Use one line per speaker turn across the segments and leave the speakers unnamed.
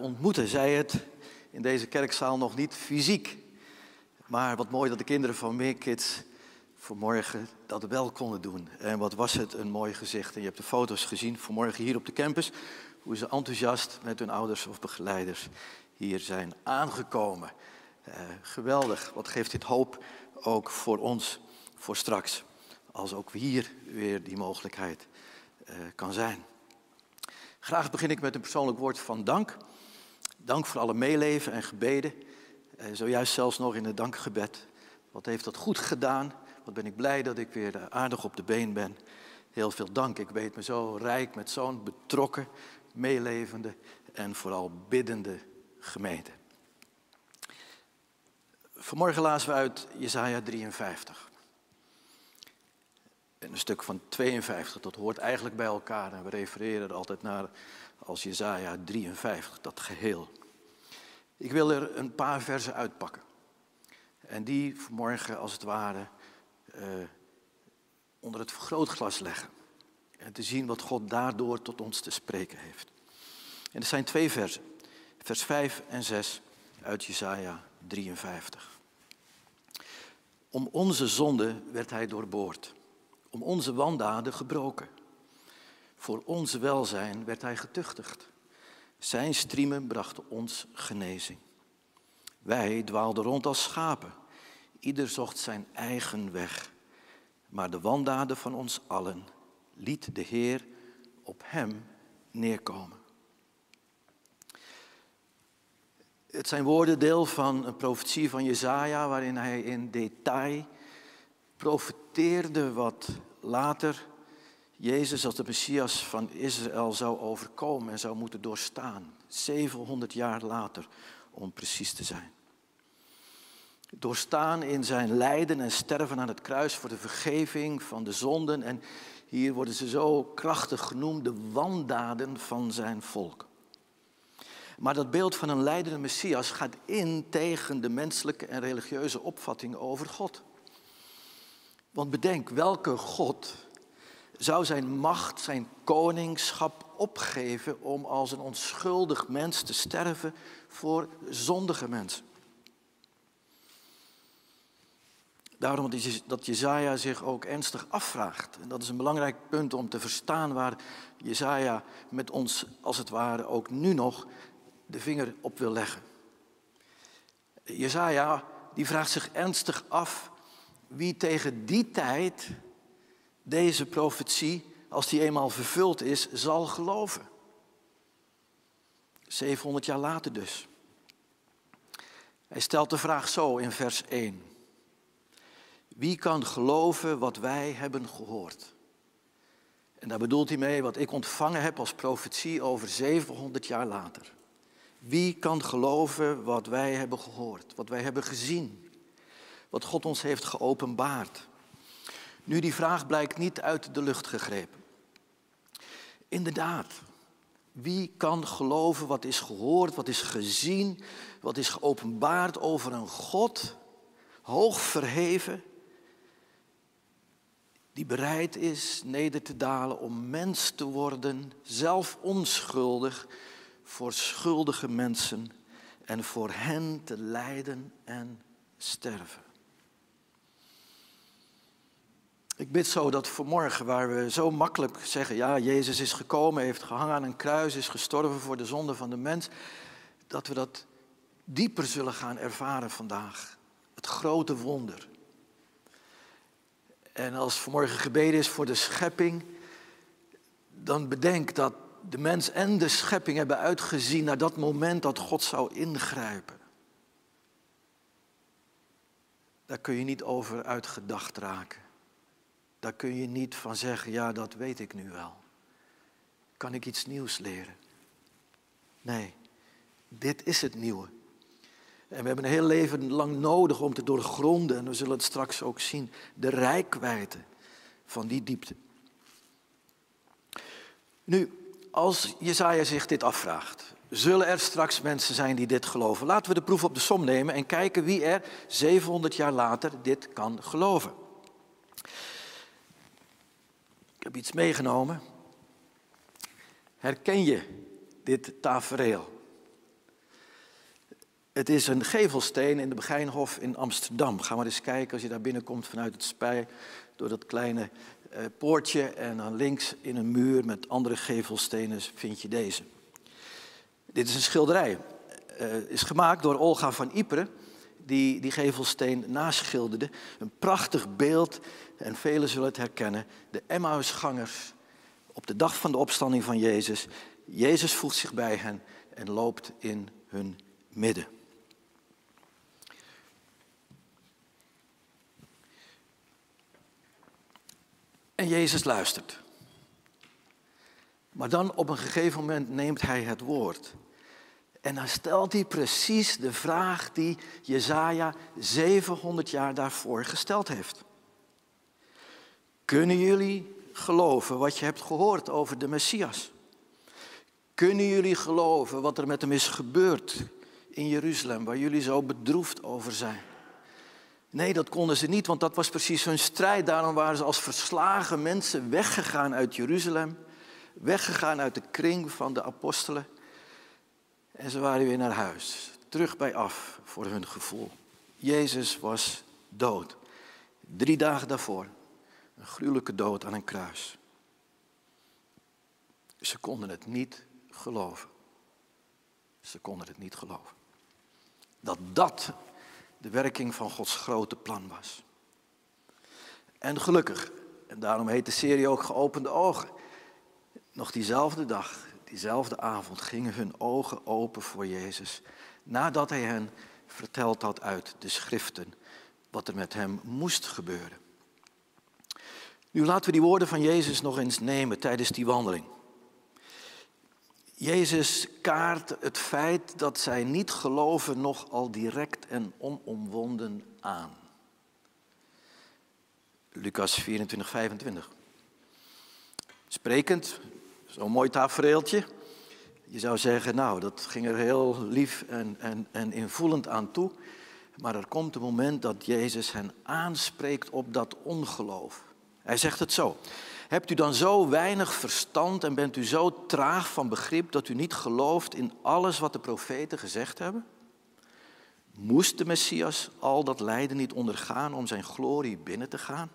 ontmoeten. Zij het in deze kerkzaal nog niet fysiek. Maar wat mooi dat de kinderen van Meerkids vanmorgen dat wel konden doen. En wat was het een mooi gezicht. En je hebt de foto's gezien vanmorgen hier op de campus. Hoe ze enthousiast met hun ouders of begeleiders hier zijn aangekomen. Eh, geweldig. Wat geeft dit hoop ook voor ons, voor straks. Als ook hier weer die mogelijkheid uh, kan zijn. Graag begin ik met een persoonlijk woord van dank. Dank voor alle meeleven en gebeden. Uh, zojuist zelfs nog in het dankgebed. Wat heeft dat goed gedaan? Wat ben ik blij dat ik weer aardig op de been ben. Heel veel dank. Ik weet me zo rijk met zo'n betrokken, meelevende en vooral biddende gemeente. Vanmorgen lazen we uit Jesaja 53. En een stuk van 52, dat hoort eigenlijk bij elkaar. En we refereren er altijd naar als Jezaja 53, dat geheel. Ik wil er een paar versen uitpakken. En die vanmorgen als het ware uh, onder het vergrootglas leggen. En te zien wat God daardoor tot ons te spreken heeft. En er zijn twee versen. Vers 5 en 6 uit Jesaja 53. Om onze zonde werd hij doorboord om onze wandaden gebroken. Voor ons welzijn werd hij getuchtigd. Zijn striemen brachten ons genezing. Wij dwaalden rond als schapen. Ieder zocht zijn eigen weg. Maar de wandaden van ons allen liet de Heer op hem neerkomen. Het zijn woorden deel van een profetie van Jezaja waarin hij in detail wat later Jezus als de Messias van Israël zou overkomen en zou moeten doorstaan. 700 jaar later, om precies te zijn. Doorstaan in zijn lijden en sterven aan het kruis voor de vergeving van de zonden. En hier worden ze zo krachtig genoemd, de wandaden van zijn volk. Maar dat beeld van een leidende Messias gaat in tegen de menselijke en religieuze opvatting over God. Want bedenk, welke God zou zijn macht, zijn koningschap opgeven om als een onschuldig mens te sterven voor zondige mensen? Daarom dat Jezaja zich ook ernstig afvraagt. En dat is een belangrijk punt om te verstaan waar Jezaja met ons, als het ware, ook nu nog de vinger op wil leggen. Jezaja die vraagt zich ernstig af wie tegen die tijd deze profetie, als die eenmaal vervuld is, zal geloven. 700 jaar later dus. Hij stelt de vraag zo in vers 1. Wie kan geloven wat wij hebben gehoord? En daar bedoelt hij mee wat ik ontvangen heb als profetie over 700 jaar later. Wie kan geloven wat wij hebben gehoord, wat wij hebben gezien? Wat God ons heeft geopenbaard. Nu, die vraag blijkt niet uit de lucht gegrepen. Inderdaad, wie kan geloven wat is gehoord, wat is gezien, wat is geopenbaard over een God, hoog verheven, die bereid is neder te dalen om mens te worden, zelf onschuldig, voor schuldige mensen en voor hen te lijden en sterven. Ik bid zo dat vanmorgen, waar we zo makkelijk zeggen, ja, Jezus is gekomen, heeft gehangen aan een kruis, is gestorven voor de zonde van de mens, dat we dat dieper zullen gaan ervaren vandaag. Het grote wonder. En als vanmorgen gebeden is voor de schepping, dan bedenk dat de mens en de schepping hebben uitgezien naar dat moment dat God zou ingrijpen. Daar kun je niet over uitgedacht raken. Daar kun je niet van zeggen, ja, dat weet ik nu wel. Kan ik iets nieuws leren? Nee, Dit is het nieuwe. En we hebben een heel leven lang nodig om te doorgronden, en we zullen het straks ook zien, de rijkwijde van die diepte. Nu, als Jezaja zich dit afvraagt, zullen er straks mensen zijn die dit geloven? Laten we de proef op de som nemen en kijken wie er 700 jaar later dit kan geloven. Ik heb iets meegenomen. Herken je dit tafereel? Het is een gevelsteen in de Begijnhof in Amsterdam. Ga maar eens kijken als je daar binnenkomt vanuit het spij, door dat kleine eh, poortje en dan links in een muur met andere gevelstenen vind je deze. Dit is een schilderij. Uh, is gemaakt door Olga van Ypres, die die gevelsteen naschilderde. Een prachtig beeld en velen zullen het herkennen. De Emmausgangers op de dag van de opstanding van Jezus. Jezus voegt zich bij hen en loopt in hun midden. En Jezus luistert. Maar dan op een gegeven moment neemt hij het woord. En dan stelt hij precies de vraag die Jezaja 700 jaar daarvoor gesteld heeft. Kunnen jullie geloven wat je hebt gehoord over de Messias? Kunnen jullie geloven wat er met hem is gebeurd in Jeruzalem, waar jullie zo bedroefd over zijn? Nee, dat konden ze niet, want dat was precies hun strijd. Daarom waren ze als verslagen mensen weggegaan uit Jeruzalem, weggegaan uit de kring van de apostelen. En ze waren weer naar huis, terug bij af voor hun gevoel. Jezus was dood. Drie dagen daarvoor, een gruwelijke dood aan een kruis. Ze konden het niet geloven. Ze konden het niet geloven. Dat dat de werking van Gods grote plan was. En gelukkig, en daarom heet de serie ook Geopende Ogen. Nog diezelfde dag, diezelfde avond gingen hun ogen open voor Jezus. Nadat hij hen verteld had uit de schriften wat er met hem moest gebeuren. Nu laten we die woorden van Jezus nog eens nemen tijdens die wandeling. Jezus kaart het feit dat zij niet geloven nogal direct en onomwonden aan. Lucas 24, 25. Sprekend, zo'n mooi tafereeltje. Je zou zeggen, nou, dat ging er heel lief en, en, en invoelend aan toe. Maar er komt een moment dat Jezus hen aanspreekt op dat ongeloof. Hij zegt het zo. Hebt u dan zo weinig verstand en bent u zo traag van begrip dat u niet gelooft in alles wat de profeten gezegd hebben? Moest de Messias al dat lijden niet ondergaan om zijn glorie binnen te gaan?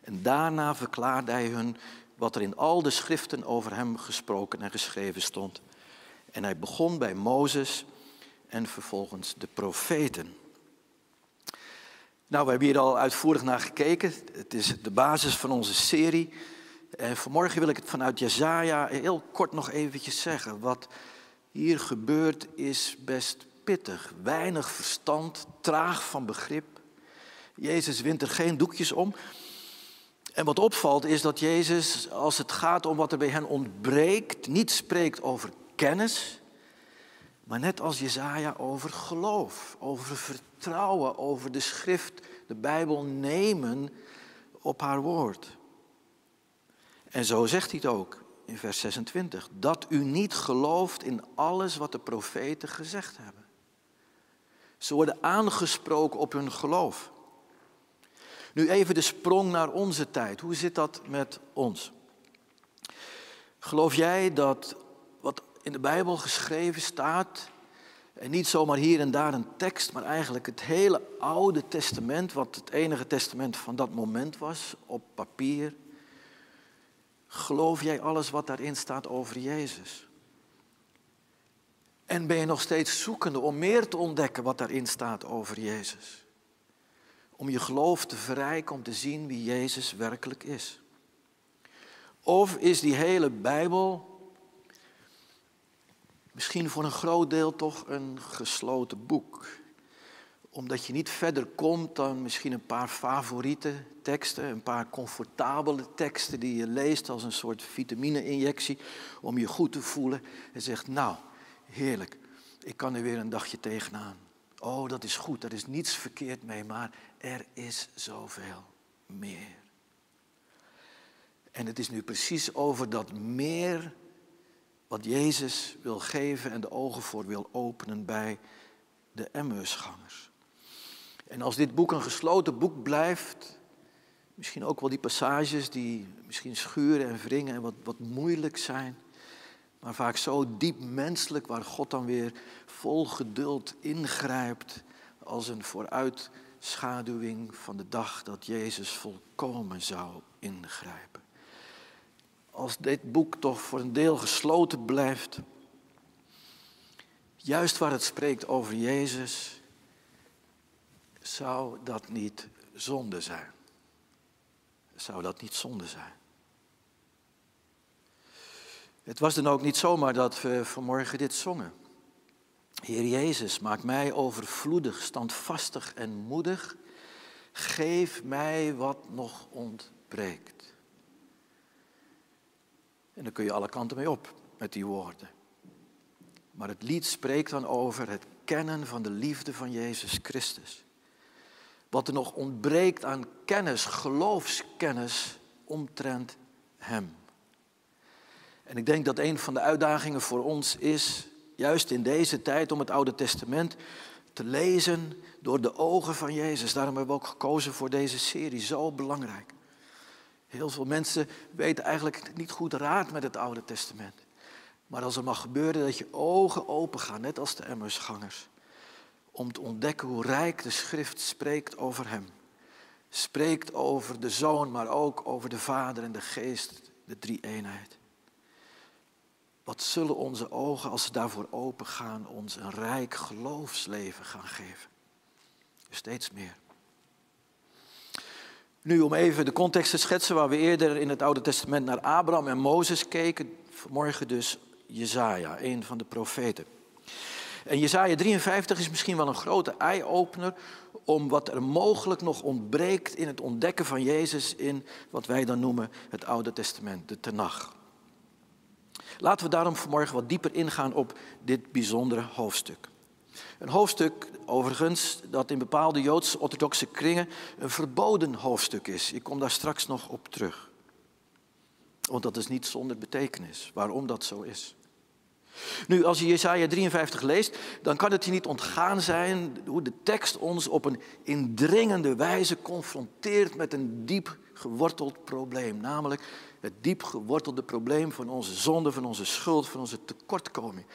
En daarna verklaarde hij hun wat er in al de schriften over hem gesproken en geschreven stond. En hij begon bij Mozes en vervolgens de profeten. Nou, we hebben hier al uitvoerig naar gekeken. Het is de basis van onze serie. En vanmorgen wil ik het vanuit Jezaja heel kort nog eventjes zeggen. Wat hier gebeurt is best pittig. Weinig verstand, traag van begrip. Jezus wint er geen doekjes om. En wat opvalt is dat Jezus, als het gaat om wat er bij hen ontbreekt, niet spreekt over kennis, maar net als Jezaja over geloof, over vertrouwen, over de schrift, de Bijbel nemen op haar woord. En zo zegt hij het ook in vers 26, dat u niet gelooft in alles wat de profeten gezegd hebben. Ze worden aangesproken op hun geloof. Nu even de sprong naar onze tijd. Hoe zit dat met ons? Geloof jij dat wat in de Bijbel geschreven staat, en niet zomaar hier en daar een tekst, maar eigenlijk het hele Oude Testament, wat het enige testament van dat moment was, op papier. Geloof jij alles wat daarin staat over Jezus? En ben je nog steeds zoekende om meer te ontdekken wat daarin staat over Jezus? Om je geloof te verrijken, om te zien wie Jezus werkelijk is. Of is die hele Bijbel misschien voor een groot deel toch een gesloten boek? Omdat je niet verder komt dan misschien een paar favoriete teksten, een paar comfortabele teksten die je leest als een soort vitamine-injectie om je goed te voelen. En zegt, nou, heerlijk, Ik kan er weer een dagje tegenaan. Oh, dat is goed, er is niets verkeerd mee, maar er is zoveel meer. En het is nu precies over dat meer wat Jezus wil geven en de ogen voor wil openen bij de Emmausgangers. En als dit boek een gesloten boek blijft, misschien ook wel die passages die misschien schuren en wringen en wat, wat moeilijk zijn, maar vaak zo diep menselijk, waar God dan weer vol geduld ingrijpt als een vooruitschaduwing van de dag dat Jezus volkomen zou ingrijpen. Als dit boek toch voor een deel gesloten blijft, juist waar het spreekt over Jezus, zou dat niet zonde zijn? Zou dat niet zonde zijn? Het was dan ook niet zomaar dat we vanmorgen dit zongen. Heer Jezus, maak mij overvloedig, standvastig en moedig. Geef mij wat nog ontbreekt. En dan kun je alle kanten mee op met die woorden. Maar het lied spreekt dan over het kennen van de liefde van Jezus Christus. Wat er nog ontbreekt aan kennis, geloofskennis omtrent Hem. En ik denk dat een van de uitdagingen voor ons is, juist in deze tijd, om het Oude Testament te lezen door de ogen van Jezus. Daarom hebben we ook gekozen voor deze serie, zo belangrijk. Heel veel mensen weten eigenlijk niet goed raad met het Oude Testament. Maar als er mag gebeuren dat je ogen open gaan, net als de Emmersgangers, om te ontdekken hoe rijk de schrift spreekt over hem. Spreekt over de zoon, maar ook over de vader en de geest, de drie eenheid. Wat zullen onze ogen, als ze daarvoor open gaan, ons een rijk geloofsleven gaan geven? Steeds meer. Nu om even de context te schetsen waar we eerder in het Oude Testament naar Abraham en Mozes keken. Vanmorgen dus Jezaja, een van de profeten. En Jezaja 53 is misschien wel een grote eye-opener om wat er mogelijk nog ontbreekt in het ontdekken van Jezus in wat wij dan noemen het Oude Testament, de Tenach. Laten we daarom vanmorgen wat dieper ingaan op dit bijzondere hoofdstuk. Een hoofdstuk, overigens, dat in bepaalde Joods-orthodoxe kringen een verboden hoofdstuk is. Ik kom daar straks nog op terug. Want dat is niet zonder betekenis, waarom dat zo is. Nu, als je Jesaja 53 leest, dan kan het je niet ontgaan zijn hoe de tekst ons op een indringende wijze confronteert met een diep geworteld probleem. Namelijk het diep gewortelde probleem van onze zonde, van onze schuld, van onze tekortkoming.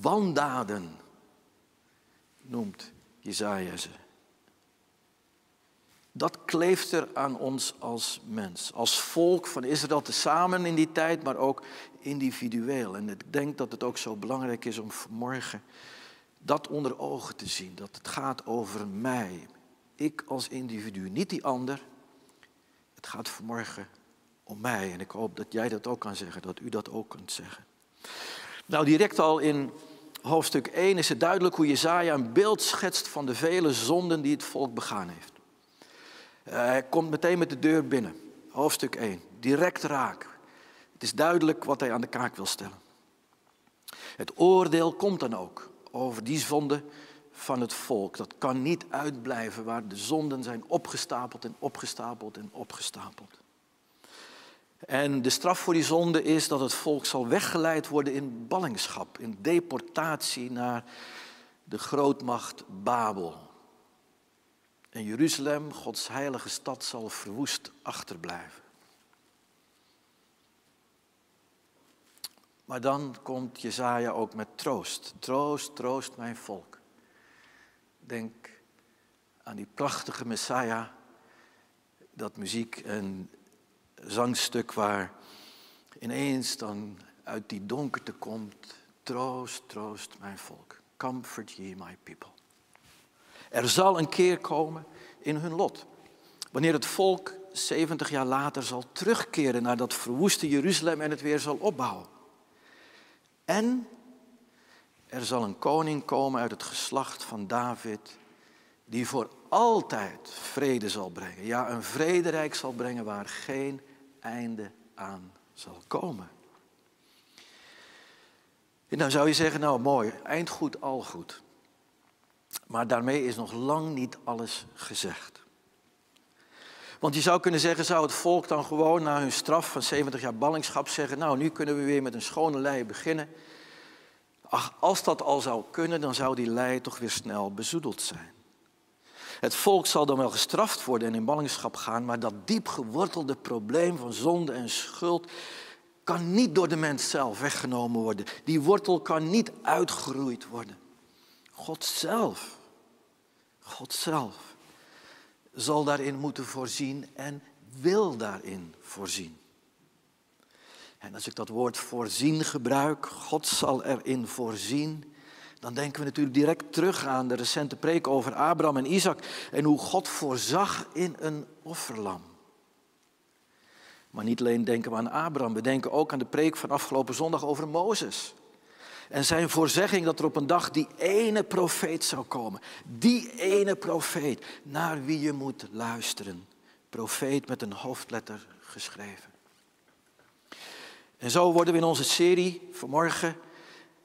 Wandaden noemt Jezaja ze. Dat kleeft er aan ons als mens, als volk van Israël tezamen in die tijd, maar ook individueel. En ik denk dat het ook zo belangrijk is om vanmorgen dat onder ogen te zien. Dat het gaat over mij. Ik als individu, niet die ander. Het gaat vanmorgen om mij. En ik hoop dat jij dat ook kan zeggen, dat u dat ook kunt zeggen. Nou, direct al in hoofdstuk 1 is het duidelijk hoe Jezaja een beeld schetst van de vele zonden die het volk begaan heeft. Hij komt meteen met de deur binnen. Hoofdstuk 1. Direct raak. Het is duidelijk wat hij aan de kaak wil stellen. Het oordeel komt dan ook over die zonde van het volk. Dat kan niet uitblijven waar de zonden zijn opgestapeld en opgestapeld en opgestapeld. En de straf voor die zonde is dat het volk zal weggeleid worden in ballingschap, in deportatie naar de grootmacht Babel. En Jeruzalem, Gods heilige stad, zal verwoest achterblijven. Maar dan komt Jezaja ook met troost. Troost, troost mijn volk. Denk aan die prachtige Messiah, dat muziek en zangstuk waar ineens dan uit die donkerte komt, troost, troost mijn volk. Comfort ye my people. Er zal een keer komen in hun lot. Wanneer het volk 70 jaar later zal terugkeren naar dat verwoeste Jeruzalem en het weer zal opbouwen. En er zal een koning komen uit het geslacht van David, die voor altijd vrede zal brengen. Ja, een vrederijk zal brengen waar geen einde aan zal komen. En dan zou je zeggen, nou mooi, eind goed, al goed. Maar daarmee is nog lang niet alles gezegd. Want je zou kunnen zeggen, zou het volk dan gewoon na hun straf van 70 jaar ballingschap zeggen, nou nu kunnen we weer met een schone lei beginnen. Ach, als dat al zou kunnen, dan zou die lei toch weer snel bezoedeld zijn. Het volk zal dan wel gestraft worden en in ballingschap gaan, maar dat diep gewortelde probleem van zonde en schuld kan niet door de mens zelf weggenomen worden. Die wortel kan niet uitgeroeid worden. God zelf, God zelf zal daarin moeten voorzien en wil daarin voorzien. En als ik dat woord voorzien gebruik, God zal erin voorzien, dan denken we natuurlijk direct terug aan de recente preek over Abraham en Isaac en hoe God voorzag in een offerlam. Maar niet alleen denken we aan Abraham, we denken ook aan de preek van afgelopen zondag over Mozes. En zijn voorzegging dat er op een dag die ene profeet zou komen. Die ene profeet naar wie je moet luisteren. Profeet met een hoofdletter geschreven. En zo worden we in onze serie vanmorgen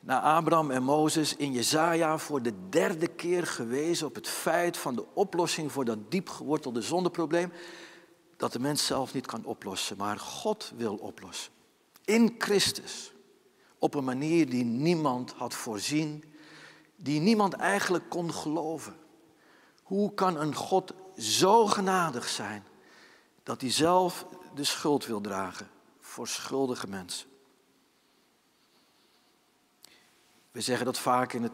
naar Abraham en Mozes in Jezaja voor de derde keer gewezen op het feit van de oplossing voor dat diep gewortelde zondeprobleem dat de mens zelf niet kan oplossen, maar God wil oplossen. In Christus. Op een manier die niemand had voorzien, die niemand eigenlijk kon geloven. Hoe kan een God zo genadig zijn dat hij zelf de schuld wil dragen voor schuldige mensen? We zeggen dat vaak in het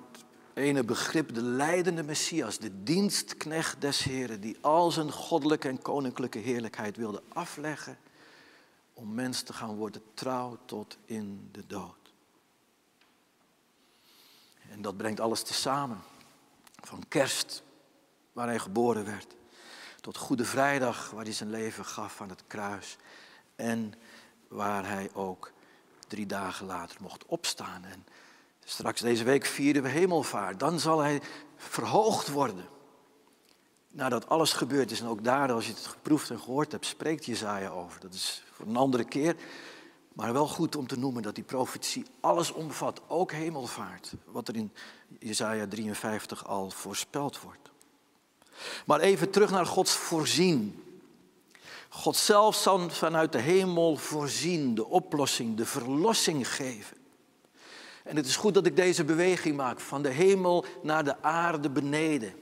ene begrip, de leidende Messias, de dienstknecht des Heren, die al zijn goddelijke en koninklijke heerlijkheid wilde afleggen om mens te gaan worden trouw tot in de dood. En dat brengt alles tezamen. Van kerst, waar hij geboren werd, tot Goede Vrijdag, waar hij zijn leven gaf aan het kruis. En waar hij ook drie dagen later mocht opstaan. En straks deze week vieren we hemelvaart. Dan zal hij verhoogd worden. Nadat alles gebeurd is, en ook daar, als je het geproefd en gehoord hebt, spreekt Jezaja over. Dat is voor een andere keer. Maar wel goed om te noemen dat die profetie alles omvat, ook hemelvaart, wat er in Jesaja 53 al voorspeld wordt. Maar even terug naar Gods voorzien. God zelf zal vanuit de hemel voorzien, de oplossing, de verlossing geven. En het is goed dat ik deze beweging maak, van de hemel naar de aarde beneden.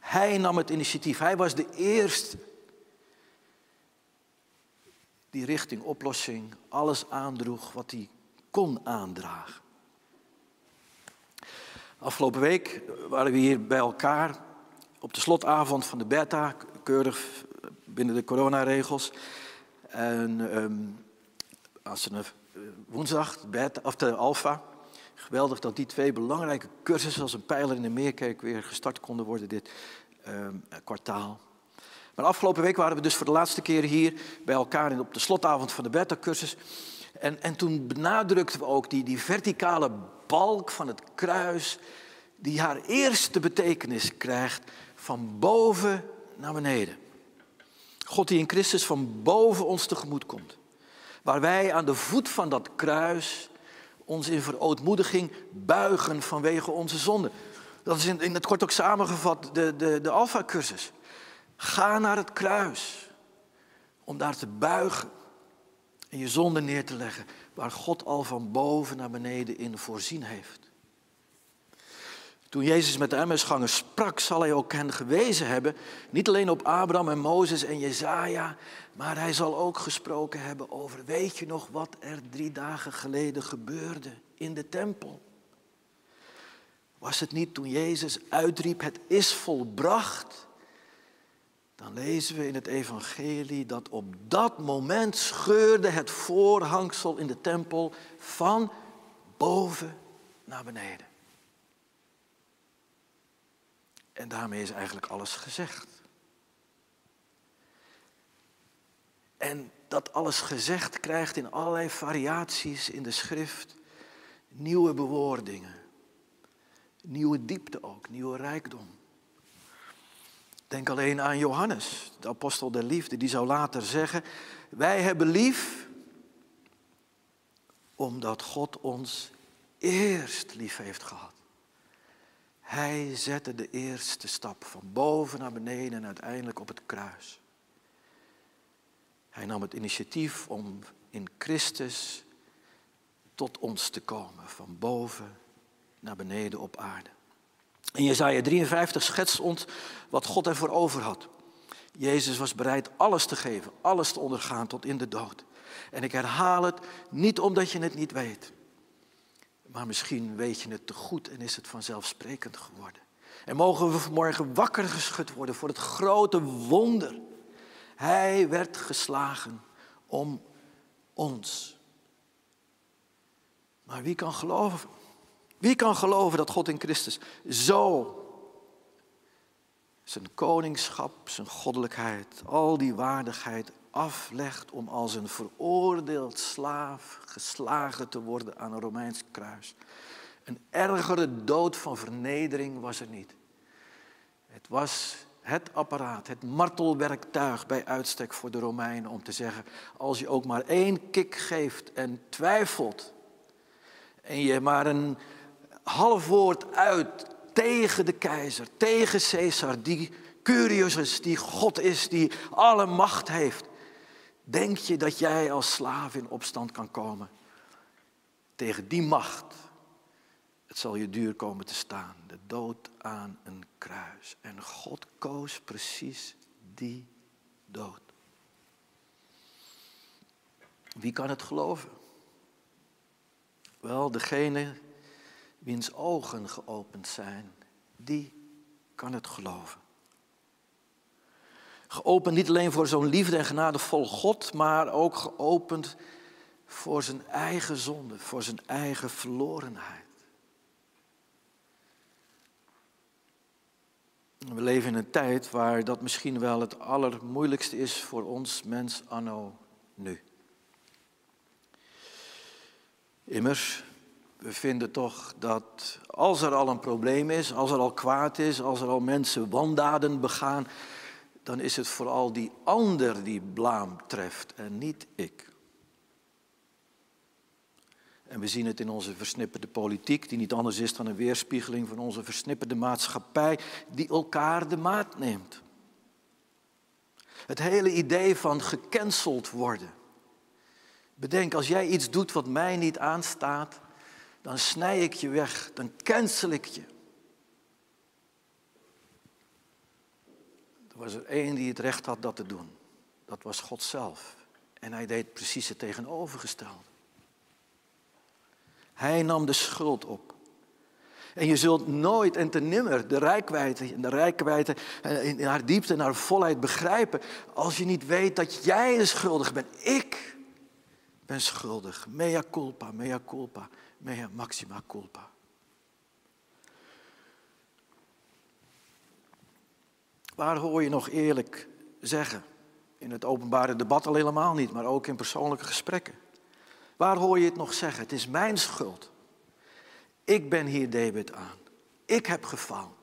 Hij nam het initiatief, hij was de eerste die richting oplossing alles aandroeg wat hij kon aandragen. Afgelopen week waren we hier bij elkaar op de slotavond van de beta, keurig binnen de coronaregels. En um, als een woensdag, de beta, of de alfa. Geweldig dat die twee belangrijke cursussen als een pijler in de meerkerk weer gestart konden worden dit um, kwartaal. Maar afgelopen week waren we dus voor de laatste keer hier bij elkaar op de slotavond van de beta-cursus. En, en toen benadrukten we ook die, die verticale balk van het kruis, die haar eerste betekenis krijgt van boven naar beneden. God die in Christus van boven ons tegemoet komt. Waar wij aan de voet van dat kruis ons in verootmoediging buigen vanwege onze zonde. Dat is in, in het kort ook samengevat de, de, de Alpha-cursus. Ga naar het kruis om daar te buigen en je zonde neer te leggen waar God al van boven naar beneden in voorzien heeft. Toen Jezus met de Emmersgangers sprak, zal hij ook hen gewezen hebben, niet alleen op Abraham en Mozes en Jezaja, maar hij zal ook gesproken hebben over, weet je nog wat er drie dagen geleden gebeurde in de tempel? Was het niet toen Jezus uitriep, het is volbracht? dan lezen we in het evangelie dat op dat moment scheurde het voorhangsel in de tempel van boven naar beneden. En daarmee is eigenlijk alles gezegd. En dat alles gezegd krijgt in allerlei variaties in de schrift nieuwe bewoordingen. Nieuwe diepte ook, nieuwe rijkdom. Denk alleen aan Johannes, de apostel der liefde, die zou later zeggen, wij hebben lief omdat God ons eerst lief heeft gehad. Hij zette de eerste stap van boven naar beneden en uiteindelijk op het kruis. Hij nam het initiatief om in Christus tot ons te komen, van boven naar beneden op aarde. In Jezaja 53 schetst ons wat God ervoor over had. Jezus was bereid alles te geven, alles te ondergaan tot in de dood. En ik herhaal het niet omdat je het niet weet, maar misschien weet je het te goed en is het vanzelfsprekend geworden. En mogen we vanmorgen wakker geschud worden voor het grote wonder. Hij werd geslagen om ons. Maar wie kan geloven? Wie kan geloven dat God in Christus zo zijn koningschap, zijn goddelijkheid, al die waardigheid aflegt om als een veroordeeld slaaf geslagen te worden aan een Romeins kruis. Een ergere dood van vernedering was er niet. Het was het apparaat, het martelwerktuig bij uitstek voor de Romeinen om te zeggen, als je ook maar één kik geeft en twijfelt en je maar een half woord uit tegen de keizer, tegen Caesar, die Curius is, die God is, die alle macht heeft. Denk je dat jij als slaaf in opstand kan komen tegen die macht? Het zal je duur komen te staan, de dood aan een kruis. En God koos precies die dood. Wie kan het geloven? Wel, degene wiens ogen geopend zijn, die kan het geloven. Geopend niet alleen voor zo'n liefde en genadevol God, maar ook geopend voor zijn eigen zonde, voor zijn eigen verlorenheid. We leven in een tijd waar dat misschien wel het allermoeilijkste is voor ons mens anno nu. Immers, we vinden toch dat als er al een probleem is, als er al kwaad is, als er al mensen wandaden begaan, dan is het vooral die ander die blaam treft en niet ik. En we zien het in onze versnipperde politiek, die niet anders is dan een weerspiegeling van onze versnipperde maatschappij, die elkaar de maat neemt. Het hele idee van gecanceld worden. Bedenk, als jij iets doet wat mij niet aanstaat, dan snij ik je weg, dan cancel ik je. Er was er één die het recht had dat te doen. Dat was God zelf. En hij deed precies het tegenovergestelde. Hij nam de schuld op. En je zult nooit en te nimmer de rijkwijde, de rijkwijde eh, in haar diepte en haar volheid begrijpen als je niet weet dat jij de schuldig bent. Ik ben schuldig. Mea culpa, mea culpa, mea maxima culpa. Waar hoor je nog eerlijk zeggen? In het openbare debat al helemaal niet, maar ook in persoonlijke gesprekken. Waar hoor je het nog zeggen? Het is mijn schuld. Ik ben hier debet aan. Ik heb gefaald.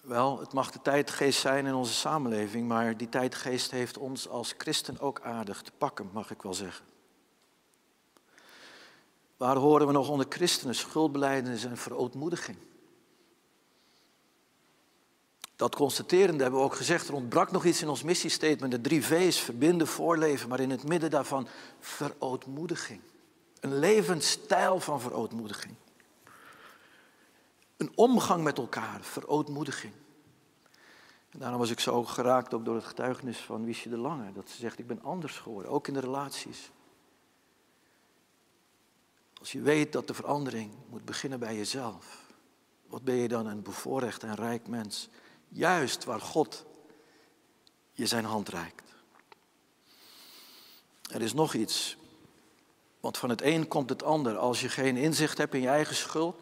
Wel, het mag de tijdgeest zijn in onze samenleving, maar die tijdgeest heeft ons als christen ook aardig te pakken, mag ik wel zeggen. Waar horen we nog onder christenen schuldbeleidenis en verootmoediging? Dat constaterende hebben we ook gezegd, er ontbrak nog iets in ons missiestatement, de drie V's, verbinden, voorleven, maar in het midden daarvan verootmoediging. Een levensstijl van verootmoediging. Een omgang met elkaar, verootmoediging. En daarom was ik zo geraakt ook door het getuigenis van Wiesje de Lange, dat ze zegt, ik ben anders geworden, ook in de relaties. Als je weet dat de verandering moet beginnen bij jezelf, wat ben je dan een bevoorrecht en rijk mens? Juist waar God je zijn hand reikt. Er is nog iets. Want van het een komt het ander. Als je geen inzicht hebt in je eigen schuld,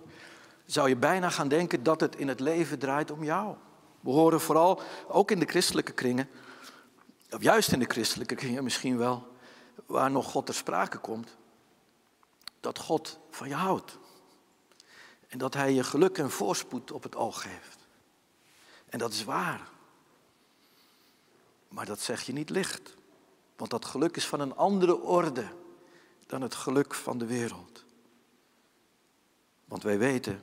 zou je bijna gaan denken dat het in het leven draait om jou. We horen vooral, ook in de christelijke kringen, of juist in de christelijke kringen misschien wel, waar nog God ter sprake komt, dat God van je houdt. En dat Hij je geluk en voorspoed op het oog geeft. En dat is waar. Maar dat zeg je niet licht. Want dat geluk is van een andere orde dan het geluk van de wereld. Want wij weten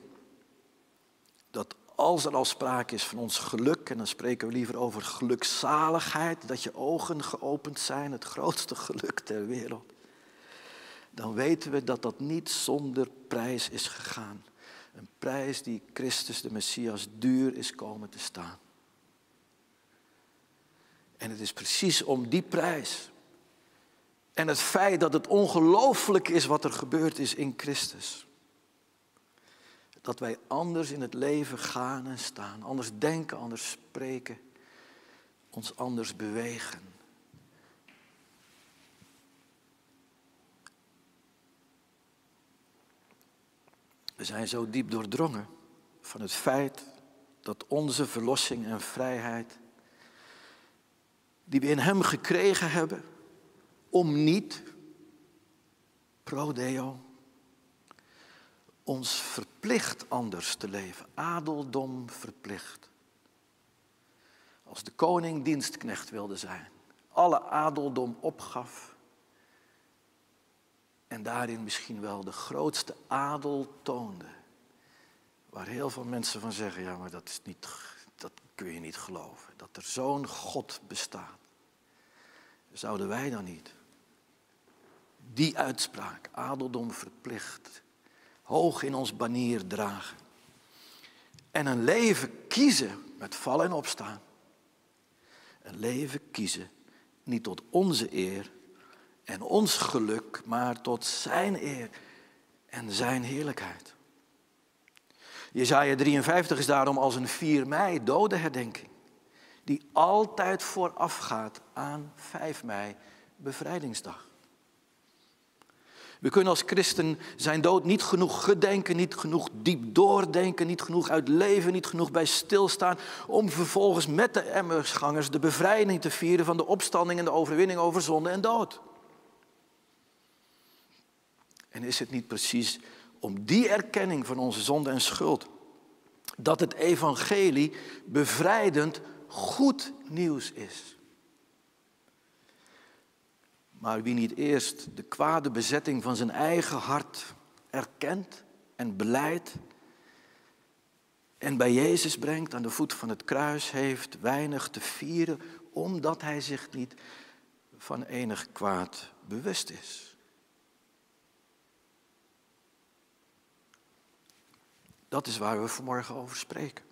dat als er al sprake is van ons geluk, en dan spreken we liever over gelukzaligheid, dat je ogen geopend zijn, het grootste geluk ter wereld, dan weten we dat dat niet zonder prijs is gegaan. Een prijs die Christus de Messias duur is komen te staan. En het is precies om die prijs en het feit dat het ongelooflijk is wat er gebeurd is in Christus. Dat wij anders in het leven gaan en staan, anders denken, anders spreken, ons anders bewegen. We zijn zo diep doordrongen van het feit dat onze verlossing en vrijheid, die we in Hem gekregen hebben, om niet, pro deo, ons verplicht anders te leven, adeldom verplicht. Als de koning dienstknecht wilde zijn, alle adeldom opgaf en daarin misschien wel de grootste adel toonde. Waar heel veel mensen van zeggen, ja maar dat, is niet, dat kun je niet geloven, dat er zo'n God bestaat. Zouden wij dan niet die uitspraak, adeldom verplicht, hoog in ons banier dragen. En een leven kiezen met vallen en opstaan. Een leven kiezen niet tot onze eer en ons geluk, maar tot zijn eer en zijn heerlijkheid. Jezaja 53 is daarom als een 4 mei dodenherdenking, die altijd voorafgaat aan 5 mei bevrijdingsdag. We kunnen als christen zijn dood niet genoeg gedenken, niet genoeg diep doordenken, niet genoeg uitleven, niet genoeg bij stilstaan, om vervolgens met de emmersgangers de bevrijding te vieren van de opstanding en de overwinning over zonde en dood. En is het niet precies om die erkenning van onze zonde en schuld, dat het evangelie bevrijdend goed nieuws is? Maar wie niet eerst de kwade bezetting van zijn eigen hart erkent en beleidt en bij Jezus brengt aan de voet van het kruis, heeft weinig te vieren omdat hij zich niet van enig kwaad bewust is. Dat is waar we vanmorgen over spreken.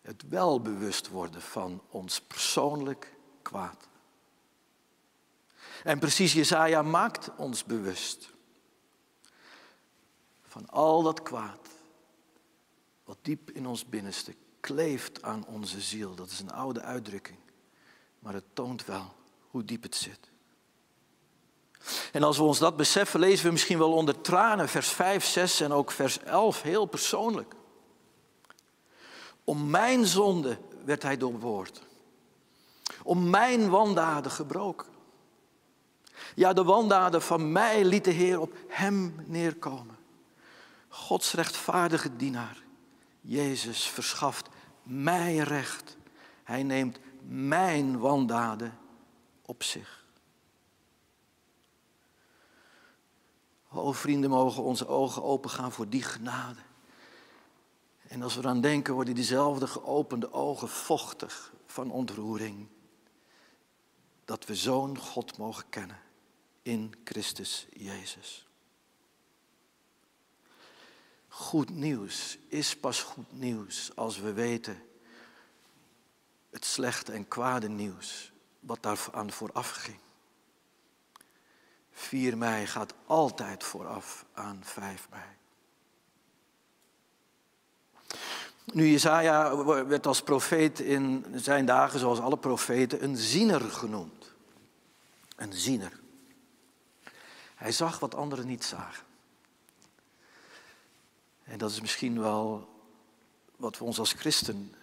Het wel bewust worden van ons persoonlijk kwaad. En precies Jesaja maakt ons bewust van al dat kwaad wat diep in ons binnenste kleeft aan onze ziel. Dat is een oude uitdrukking, maar het toont wel hoe diep het zit. En als we ons dat beseffen, lezen we misschien wel onder tranen vers 5, 6 en ook vers 11 heel persoonlijk. Om mijn zonde werd hij doorboord. Om mijn wandaden gebroken. Ja, de wandaden van mij liet de Heer op hem neerkomen. Gods rechtvaardige dienaar, Jezus, verschaft mij recht. Hij neemt mijn wandaden op zich. O vrienden, mogen onze ogen opengaan voor die genade. En als we eraan denken, worden diezelfde geopende ogen vochtig van ontroering. Dat we zo'n God mogen kennen in Christus Jezus. Goed nieuws is pas goed nieuws als we weten het slechte en kwade nieuws wat daar aan vooraf ging. 4 mei gaat altijd vooraf aan 5 mei. Nu, Jezaja werd als profeet in zijn dagen, zoals alle profeten, een ziener genoemd. Een ziener. Hij zag wat anderen niet zagen. En dat is misschien wel wat we ons als christen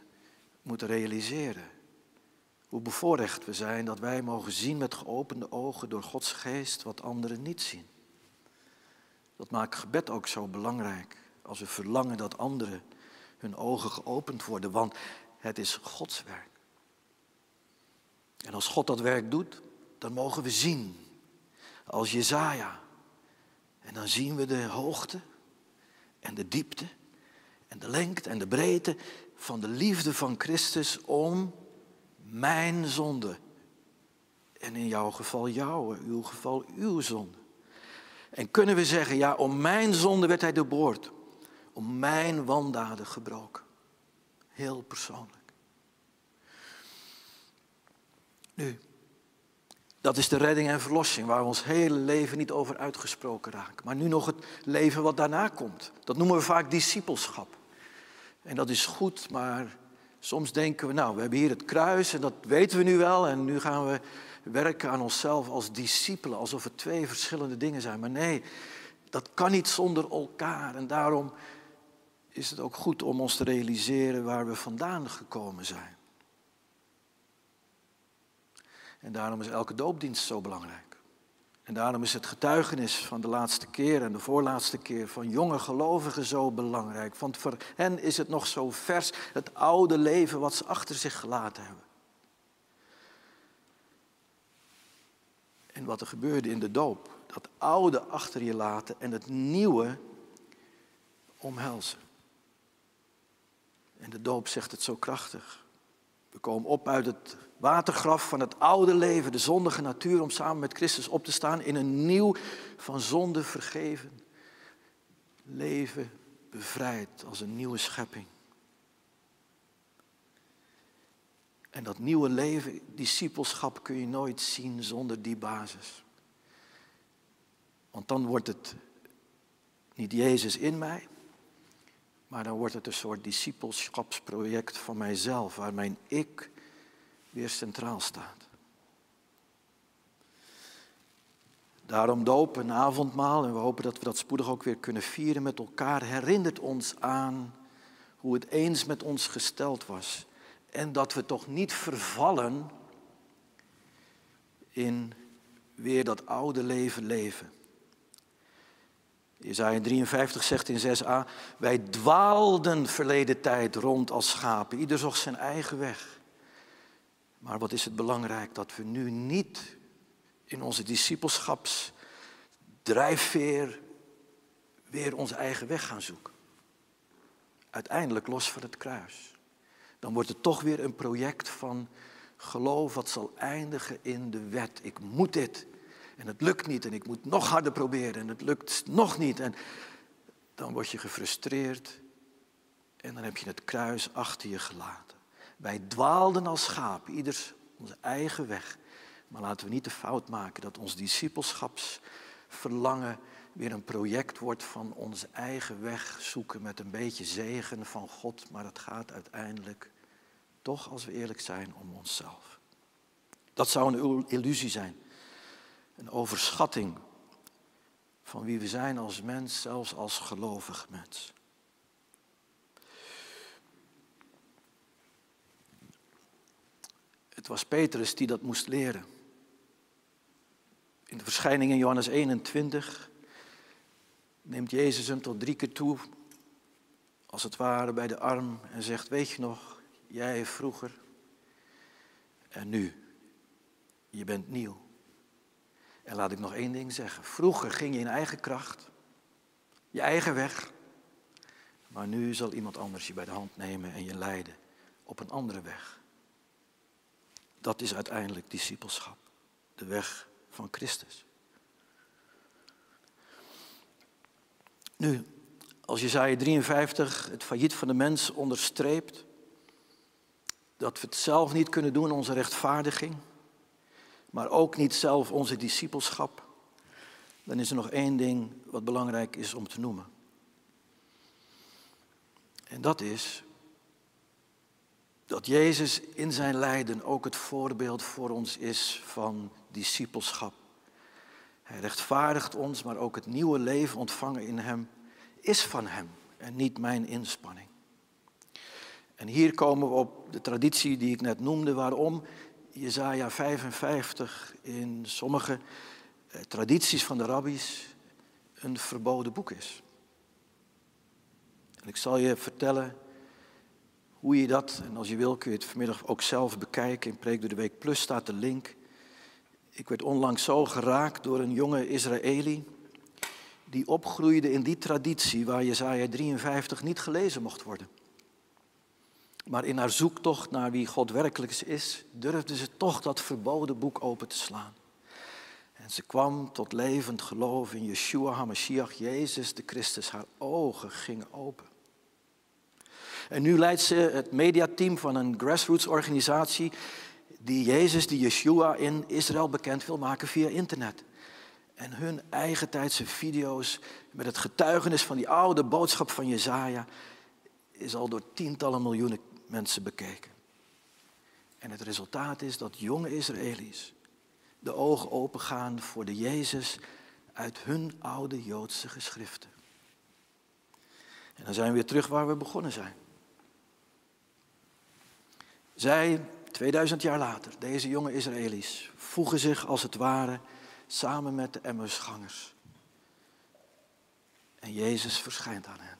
moeten realiseren. Hoe bevoorrecht we zijn dat wij mogen zien met geopende ogen door Gods geest wat anderen niet zien. Dat maakt gebed ook zo belangrijk als we verlangen dat anderen hun ogen geopend worden, want het is Gods werk. En als God dat werk doet, dan mogen we zien als Jezaja. En dan zien we de hoogte en de diepte en de lengte en de breedte van de liefde van Christus om mijn zonde. En in jouw geval jouw, in uw geval uw zonde. En kunnen we zeggen, ja, om mijn zonde werd hij doorboord. Om mijn wandaden gebroken. Heel persoonlijk. Nu, dat is de redding en verlossing waar we ons hele leven niet over uitgesproken raken. Maar nu nog het leven wat daarna komt. Dat noemen we vaak discipelschap. En dat is goed, maar soms denken we, nou, we hebben hier het kruis en dat weten we nu wel. En nu gaan we werken aan onszelf als discipelen, alsof het twee verschillende dingen zijn. Maar nee, dat kan niet zonder elkaar. En daarom is het ook goed om ons te realiseren waar we vandaan gekomen zijn. En daarom is elke doopdienst zo belangrijk. En daarom is het getuigenis van de laatste keer en de voorlaatste keer van jonge gelovigen zo belangrijk. Want voor hen is het nog zo vers, het oude leven wat ze achter zich gelaten hebben. En wat er gebeurde in de doop, dat oude achter je laten en het nieuwe omhelzen. En de doop zegt het zo krachtig. We komen op uit het watergraf van het oude leven, de zondige natuur, om samen met Christus op te staan in een nieuw, van zonde vergeven leven, bevrijd als een nieuwe schepping. En dat nieuwe leven, discipelschap, kun je nooit zien zonder die basis. Want dan wordt het niet Jezus in mij, maar dan wordt het een soort discipelschapsproject van mijzelf, waar mijn ik weer centraal staat. Daarom dopen, een avondmaal, en we hopen dat we dat spoedig ook weer kunnen vieren met elkaar, herinnert ons aan hoe het eens met ons gesteld was. En dat we toch niet vervallen in weer dat oude leven leven. Jezaja 53 zegt in 6a, wij dwaalden verleden tijd rond als schapen, ieder zocht zijn eigen weg. Maar wat is het belangrijk dat we nu niet in onze discipelschapsdrijfveer weer onze eigen weg gaan zoeken. Uiteindelijk los van het kruis. Dan wordt het toch weer een project van geloof wat zal eindigen in de wet. Ik moet dit en het lukt niet en ik moet nog harder proberen en het lukt nog niet. En dan word je gefrustreerd en dan heb je het kruis achter je gelaten. Wij dwaalden als schapen, ieders onze eigen weg. Maar laten we niet de fout maken dat ons discipelschapsverlangen weer een project wordt van onze eigen weg zoeken met een beetje zegen van God. Maar het gaat uiteindelijk toch, als we eerlijk zijn, om onszelf. Dat zou een illusie zijn. Een overschatting van wie we zijn als mens, zelfs als gelovig mens. Was Petrus die dat moest leren. In de verschijning in Johannes 21 neemt Jezus hem tot drie keer toe, als het ware bij de arm, en zegt, weet je nog, jij vroeger en nu, je bent nieuw. En laat ik nog één ding zeggen. Vroeger ging je in eigen kracht, je eigen weg, maar nu zal iemand anders je bij de hand nemen en je leiden op een andere weg. Dat is uiteindelijk discipelschap. De weg van Christus. Nu, als Jezaja 53 het failliet van de mens onderstreept, dat we het zelf niet kunnen doen, onze rechtvaardiging, maar ook niet zelf onze discipelschap, dan is er nog één ding wat belangrijk is om te noemen. En dat is dat Jezus in zijn lijden ook het voorbeeld voor ons is van discipelschap. Hij rechtvaardigt ons, maar ook het nieuwe leven ontvangen in Hem is van Hem en niet mijn inspanning. En hier komen we op de traditie die ik net noemde, waarom Jezaja 55 in sommige eh, tradities van de rabbies een verboden boek is. En ik zal je vertellen hoe je dat, en als je wil kun je het vanmiddag ook zelf bekijken. In Preek door de Week Plus staat de link. Ik werd onlangs zo geraakt door een jonge Israëli die opgroeide in die traditie waar Jezaja 53 niet gelezen mocht worden. Maar in haar zoektocht naar wie God werkelijk is, durfde ze toch dat verboden boek open te slaan. En ze kwam tot levend geloof in Yeshua HaMashiach, Jezus de Christus. Haar ogen gingen open. En nu leidt ze het mediateam van een grassroots organisatie die Jezus, die Yeshua in Israël bekend wil maken via internet. En hun eigen tijdse video's met het getuigenis van die oude boodschap van Jezaja is al door tientallen miljoenen mensen bekeken. En het resultaat is dat jonge Israëli's de ogen opengaan voor de Jezus uit hun oude Joodse geschriften. En dan zijn we weer terug waar we begonnen zijn. Zij, 2000 jaar later, deze jonge Israëli's, voegen zich als het ware samen met de Emmersgangers. En Jezus verschijnt aan hen.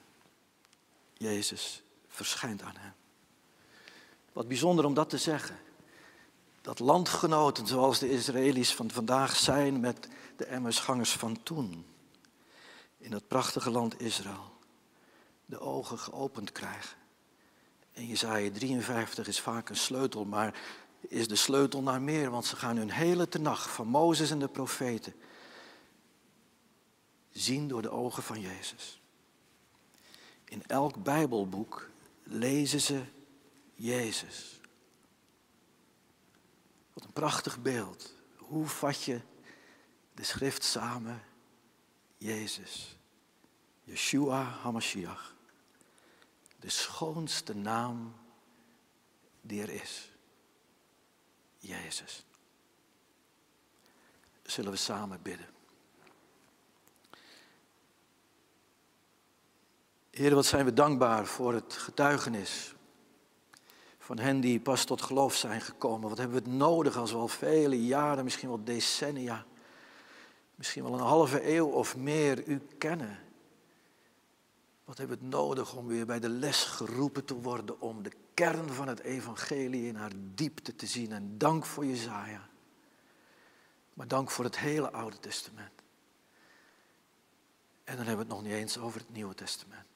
Jezus verschijnt aan hen. Wat bijzonder om dat te zeggen. Dat landgenoten zoals de Israëli's van vandaag zijn met de Emmersgangers van toen. In dat prachtige land Israël. De ogen geopend krijgen. En Jezaja 53 is vaak een sleutel, maar is de sleutel naar meer, want ze gaan hun hele tenacht van Mozes en de profeten zien door de ogen van Jezus. In elk Bijbelboek lezen ze Jezus. Wat een prachtig beeld. Hoe vat je de schrift samen? Jezus. Yeshua HaMashiach. De schoonste naam die er is. Jezus. Zullen we samen bidden. Heer, wat zijn we dankbaar voor het getuigenis van hen die pas tot geloof zijn gekomen. Wat hebben we het nodig als we al vele jaren, misschien wel decennia, misschien wel een halve eeuw of meer u kennen. Wat hebben we het nodig om weer bij de les geroepen te worden om de kern van het evangelie in haar diepte te zien. En dank voor Jezaja. Maar dank voor het hele Oude Testament. En dan hebben we het nog niet eens over het Nieuwe Testament.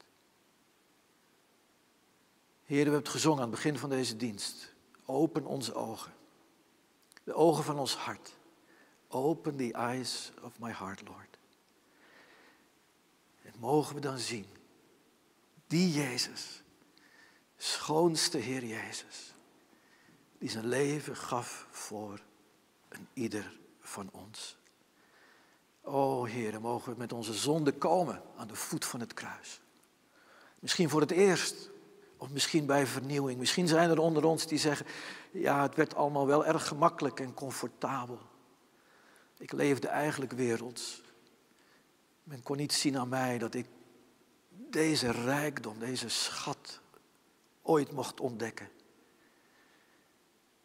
Heer, we hebben het gezongen aan het begin van deze dienst. Open onze ogen. De ogen van ons hart. Open the eyes of my heart, Lord. En mogen we dan zien, die Jezus, schoonste Heer Jezus, die zijn leven gaf voor een ieder van ons. O Heer, mogen we met onze zonde komen aan de voet van het kruis. Misschien voor het eerst of misschien bij vernieuwing. Misschien zijn er onder ons die zeggen, ja, het werd allemaal wel erg gemakkelijk en comfortabel. Ik leefde eigenlijk werelds. Men kon niet zien aan mij dat ik deze rijkdom, deze schat ooit mocht ontdekken.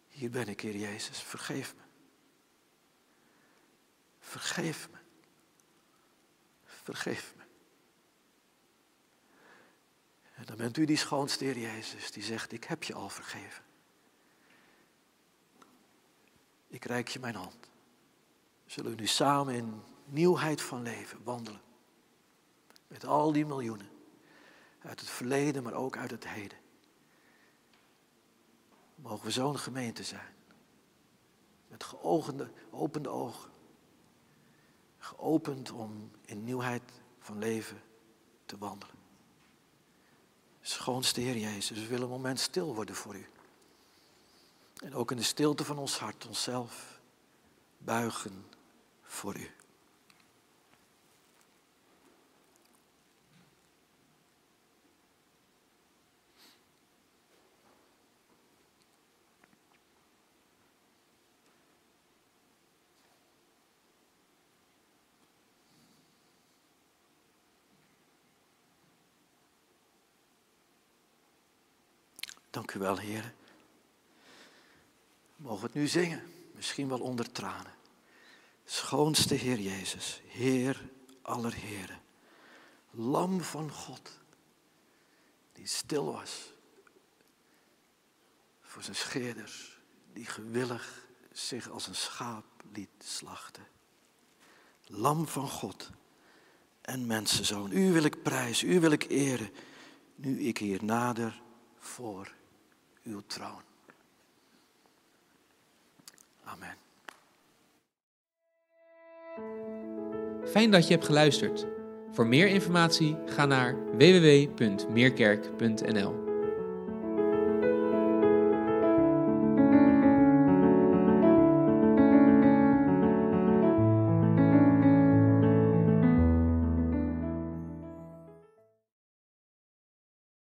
Hier ben ik, Heer Jezus, vergeef me. Vergeef me. Vergeef me. En dan bent u die schoonste Heer Jezus die zegt, ik heb je al vergeven. Ik reik je mijn hand. Zullen we nu samen in nieuwheid van leven wandelen. Met al die miljoenen. Uit het verleden, maar ook uit het heden. Mogen we zo'n gemeente zijn. Met geopende, opende ogen. Geopend om in nieuwheid van leven te wandelen. Schoonste Heer Jezus, we willen een moment stil worden voor u. En ook in de stilte van ons hart onszelf buigen voor u. Dank u wel, Heer. Mogen we het nu zingen, misschien wel onder tranen. Schoonste Heer Jezus, Heer aller Heren, Lam van God, die stil was voor zijn scheerders, die gewillig zich als een schaap liet slachten. Lam van God en mensenzoon, u wil ik prijzen, u wil ik eren, nu ik hier nader voor uw troon. Amen.
Fijn dat je hebt geluisterd. Voor meer informatie ga naar www.meerkerk.nl.